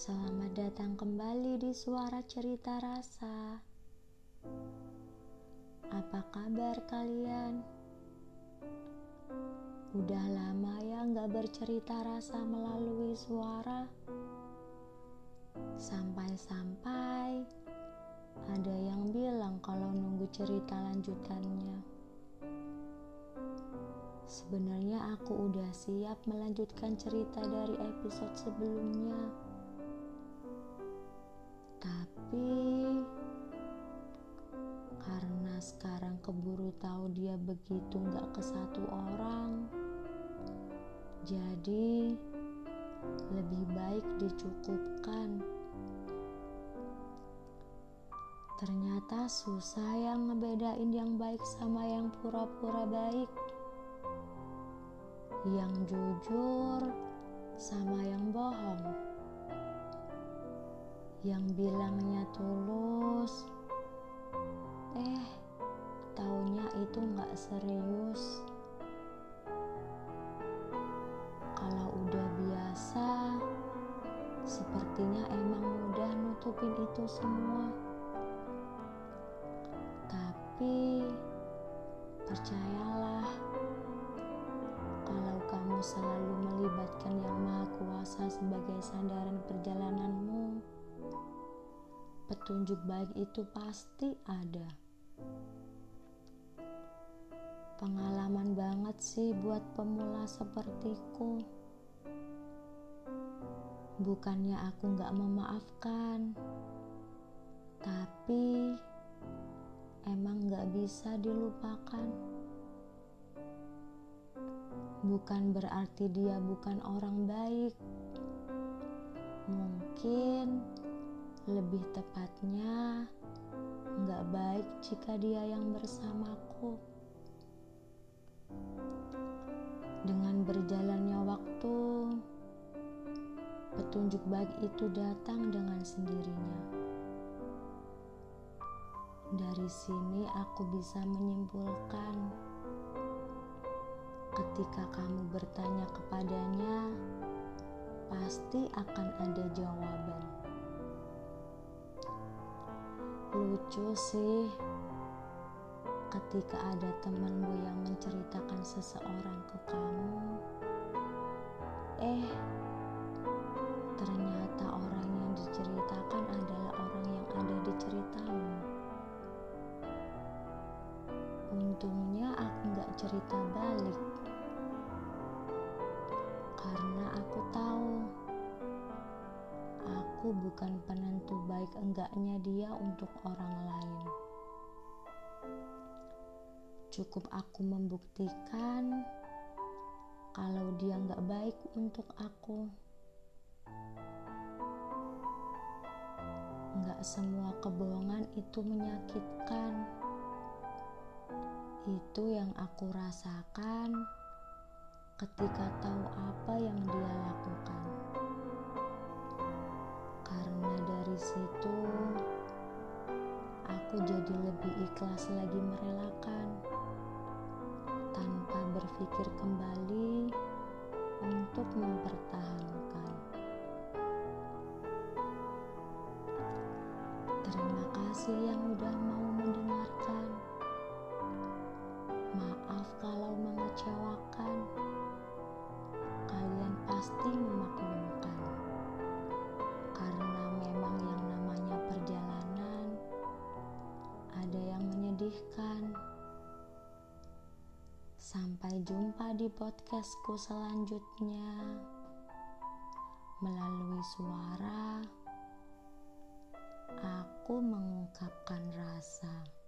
Selamat datang kembali di Suara Cerita Rasa. Apa kabar kalian? Udah lama ya nggak bercerita rasa melalui suara. Sampai-sampai ada yang bilang kalau nunggu cerita lanjutannya. Sebenarnya aku udah siap melanjutkan cerita dari episode sebelumnya tapi karena sekarang keburu tahu dia begitu nggak ke satu orang, jadi lebih baik dicukupkan. Ternyata susah yang ngebedain yang baik sama yang pura-pura baik. Yang jujur sama yang bohong yang bilangnya tulus eh taunya itu nggak serius. Kalau udah biasa sepertinya emang mudah nutupin itu semua. Tapi percayalah kalau kamu selalu melibatkan yang maha kuasa sebagai sandaran perjalananmu petunjuk baik itu pasti ada. Pengalaman banget sih buat pemula sepertiku. Bukannya aku gak memaafkan, tapi emang gak bisa dilupakan. Bukan berarti dia bukan orang baik. Mungkin lebih tepatnya, nggak baik jika dia yang bersamaku. Dengan berjalannya waktu, petunjuk baik itu datang dengan sendirinya. Dari sini aku bisa menyimpulkan ketika kamu bertanya kepadanya, pasti akan ada jawaban. Lucu sih ketika ada temanmu yang menceritakan seseorang ke kamu. Eh, ternyata orang yang diceritakan adalah orang yang ada di ceritamu. Untungnya aku gak cerita balik. Karena aku tahu aku bukan penentu baik enggaknya dia untuk orang lain. Cukup aku membuktikan kalau dia nggak baik untuk aku. Nggak semua kebohongan itu menyakitkan. Itu yang aku rasakan ketika tahu apa yang dia lakukan situ aku jadi lebih ikhlas lagi merelakan tanpa berpikir kembali untuk mempertahankan. Terima kasih yang udah mau mendengarkan. Maaf kalau mengecewakan. Jumpa di podcastku selanjutnya melalui suara. Aku mengungkapkan rasa.